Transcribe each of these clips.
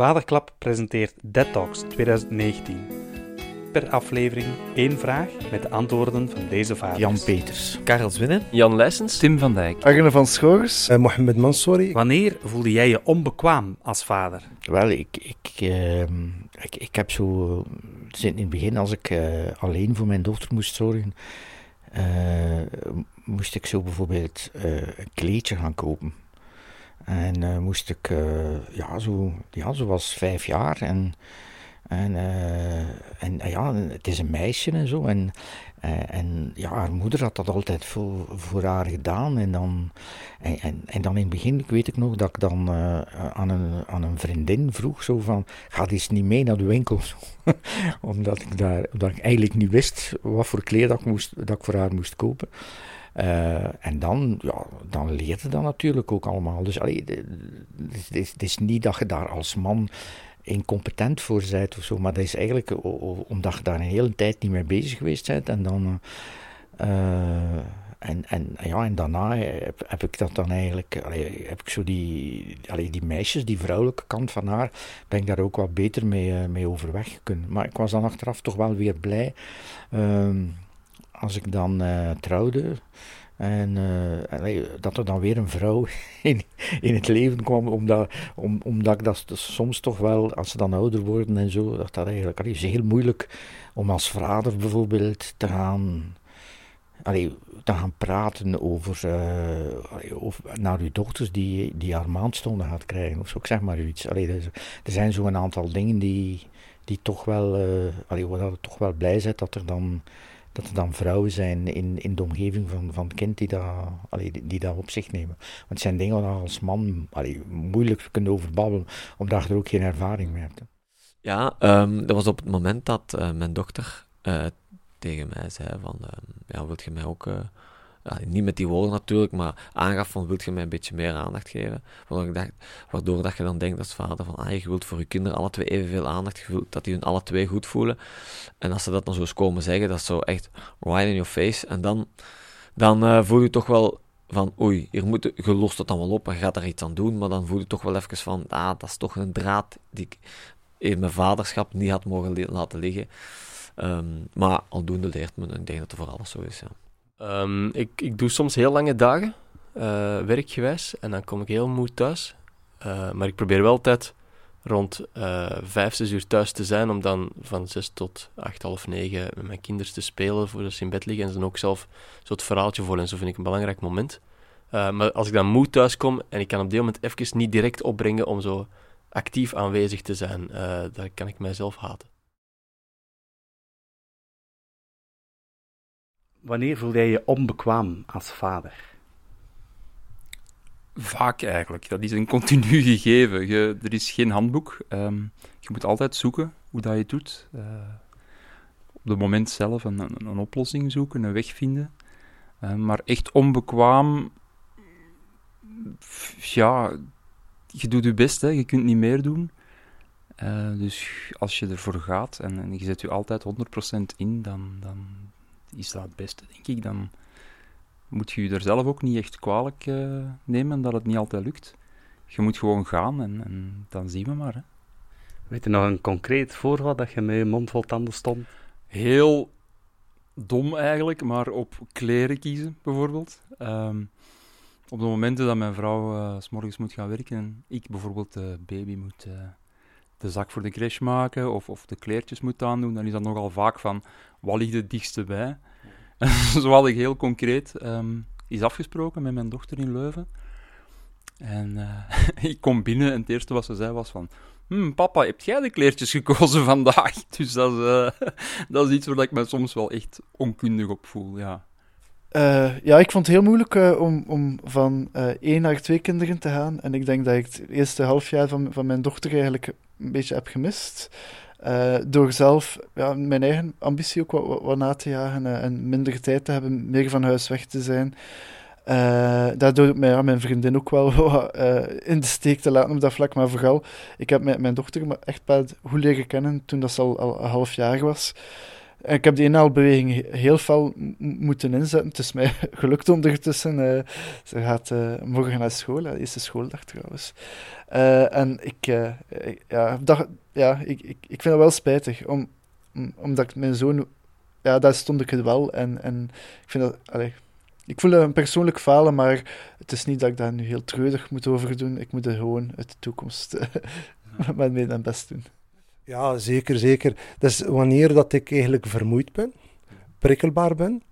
Vaderklap presenteert Dead Talks 2019. Per aflevering één vraag met de antwoorden van deze vaders. Jan Peters. Karel Zwinnen. Jan Leijsens. Tim van Dijk. Arne van Schorers. Uh, Mohamed Mansouri. Wanneer voelde jij je onbekwaam als vader? Wel, ik, ik, uh, ik, ik heb zo... In het begin, als ik uh, alleen voor mijn dochter moest zorgen... Uh, moest ik zo bijvoorbeeld een kleedje gaan kopen. En uh, moest ik, uh, ja, zo, ja, zo was vijf jaar. En, en, uh, en ja, het is een meisje en zo. En, en ja, haar moeder had dat altijd voor, voor haar gedaan. En dan, en, en, dan in het begin, weet ik nog, dat ik dan aan, een, aan een vriendin vroeg, zo van, ga eens niet mee naar de winkel. omdat, ik daar, omdat ik eigenlijk niet wist wat voor kleed dat ik, moest, dat ik voor haar moest kopen. Uh, en dan, ja, dan leerde dat natuurlijk ook allemaal. Dus allee, het, is, het niet dat je daar als man incompetent voor bent of zo, maar dat is eigenlijk omdat je daar een hele tijd niet mee bezig geweest bent. En dan. Uh, en, en, ja, en daarna heb, ik dat dan eigenlijk, heb ik zo die, allee, die meisjes, die vrouwelijke kant van haar, ben ik daar ook wat beter mee, uh, mee overweg kunnen. Maar ik was dan achteraf toch wel weer blij. Uh, als ik dan uh, trouwde. En uh, dat er dan weer een vrouw in, in het leven kwam, omdat, om, omdat ik dat soms toch wel, als ze dan ouder worden en zo, dat dat eigenlijk is heel moeilijk om als vader bijvoorbeeld te gaan, allee, te gaan praten over, uh, naar uw dochters die, die haar maandstonden gaat krijgen, of zo, ik zeg maar iets. Allee, er, er zijn zo een aantal dingen die, die toch wel, uh, allee, toch wel blij zijn dat er dan dat er dan vrouwen zijn in, in de omgeving van, van het kind die dat, allee, die, die dat op zich nemen. Want het zijn dingen waar als man allee, moeilijk kunt over babbelen, omdat je er ook geen ervaring mee hebt. Ja, um, dat was op het moment dat uh, mijn dochter uh, tegen mij zei van, uh, ja, wilt je mij ook... Ja, niet met die woorden natuurlijk, maar aangaf van, wilt je mij een beetje meer aandacht geven? Waardoor, ik dacht, waardoor dat je dan denkt als vader van, ah, je wilt voor je kinderen alle twee evenveel aandacht, je wilt dat die hun alle twee goed voelen. En als ze dat dan zo eens komen zeggen, dat is zo echt right in your face. En dan, dan uh, voel je toch wel van, oei, hier moet, je lost het dan wel op en gaat er iets aan doen, maar dan voel je toch wel even van, ah, dat is toch een draad die ik in mijn vaderschap niet had mogen laten liggen. Um, maar aldoende leert men, ik denk dat het voor alles zo is, ja. Um, ik, ik doe soms heel lange dagen, uh, werkgewijs, en dan kom ik heel moe thuis. Uh, maar ik probeer wel altijd rond uh, vijf, zes uur thuis te zijn, om dan van zes tot acht, half negen met mijn kinderen te spelen voordat ze in bed liggen en ze dan ook zelf zo verhaaltje voor en zo vind ik een belangrijk moment. maar als ik dan moe thuis kom en ik kan op dit moment even niet direct opbrengen om zo actief aanwezig te zijn, dan kan ik mijzelf haten. Wanneer voel jij je onbekwaam als vader? Vaak eigenlijk. Dat is een continu gegeven. Je, er is geen handboek. Um, je moet altijd zoeken hoe dat je het doet. Uh, op het moment zelf een, een, oplossing zoeken, een weg vinden. Uh, maar echt onbekwaam... Ja, je doet je best, hè. je kunt niet meer doen. Uh, dus als je ervoor gaat en, en je zet je altijd 100% in, dan, dan, is dat het beste, denk ik. Dan moet je je er zelf ook niet echt kwalijk uh, nemen dat het niet altijd lukt. Je moet gewoon gaan en, en dan zien we maar. Hè. Weet je nog een concreet voorval dat je met je mond vol tanden stond? Heel dom eigenlijk, maar op kleren kiezen bijvoorbeeld. Um, op de momenten dat mijn vrouw uh, s morgens moet gaan werken en ik bijvoorbeeld de baby moet uh, de zak voor de crash maken of, of de kleertjes moet aandoen, dan is dat nogal vaak van wat ligt het dichtste bij. Zo had ik heel concreet um, is afgesproken met mijn dochter in Leuven. En uh, ik kom binnen en het eerste wat ze zei was van... Hm, papa, heb jij de kleertjes gekozen vandaag? Dus dat is, uh, dat is iets waar ik me soms wel echt onkundig op voel, ja. Uh, ja, ik vond het heel moeilijk om, om van één naar twee kinderen te gaan. En ik denk dat ik het eerste halfjaar van, van mijn dochter eigenlijk een beetje heb gemist. door zelf ja, mijn eigen ambitie ook wat, wat na te jagen en minder tijd te hebben, meer van huis weg te zijn. daardoor mij, mijn vriendin ook wel in de steek te laten op dat vlak. Maar vooral, ik heb mijn, mijn dochter echt pas goed leren kennen toen dat ze al, al een half jaar was. Ik heb die inhaalbeweging heel fel moeten inzetten. Het is mij gelukt ondertussen. Uh, ze gaat uh, morgen naar school, de eerste schooldag trouwens. Uh, en ik, ja, ja, ik, ik, ik vind het wel spijtig, om, omdat mijn zoon... Ja, daar stond ik het wel. En, en ik vind dat... Allez, ik voel een persoonlijk falen, maar het is niet dat ik daar nu heel treurig moet over doen. Ik moet er gewoon uit de toekomst met mijn best doen. Ja, zeker, zeker. Dus wanneer dat ik eigenlijk vermoeid ben, prikkelbaar ben,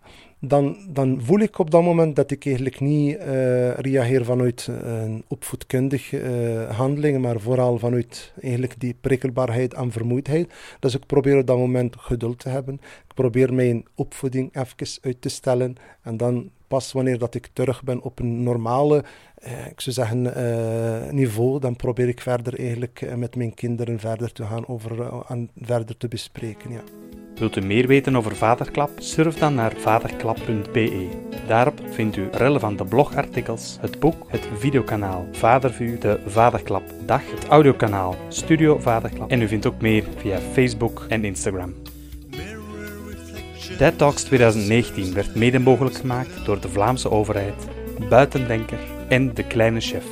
dan, dan voel ik op dat moment dat ik eigenlijk niet uh, reageer vanuit een opvoedkundig uh, handeling, maar vooral vanuit eigenlijk die prikkelbaarheid en vermoeidheid. Dus ik probeer op dat moment geduld te hebben. Ik probeer mijn opvoeding even uit te stellen en dan pas wanneer dat ik terug ben op een normale, eh, ik zou zeggen, eh, niveau, dan probeer ik verder eigenlijk eh, met mijn kinderen verder te gaan over uh, en verder te bespreken. Ja. Wilt u meer weten over Vaderklap? Surf dan naar vaderklap.be. Daarop vindt u relevante blogartikels, het boek, het videokanaal Vadervuur, de Vaderklap Dag, het audiokanaal Studio Vaderklap en u vindt ook meer via Facebook en Instagram. Dead Talks 2019 werd mede mogelijk gemaakt door de Vlaamse overheid, Buitendenker en De Kleine Chef.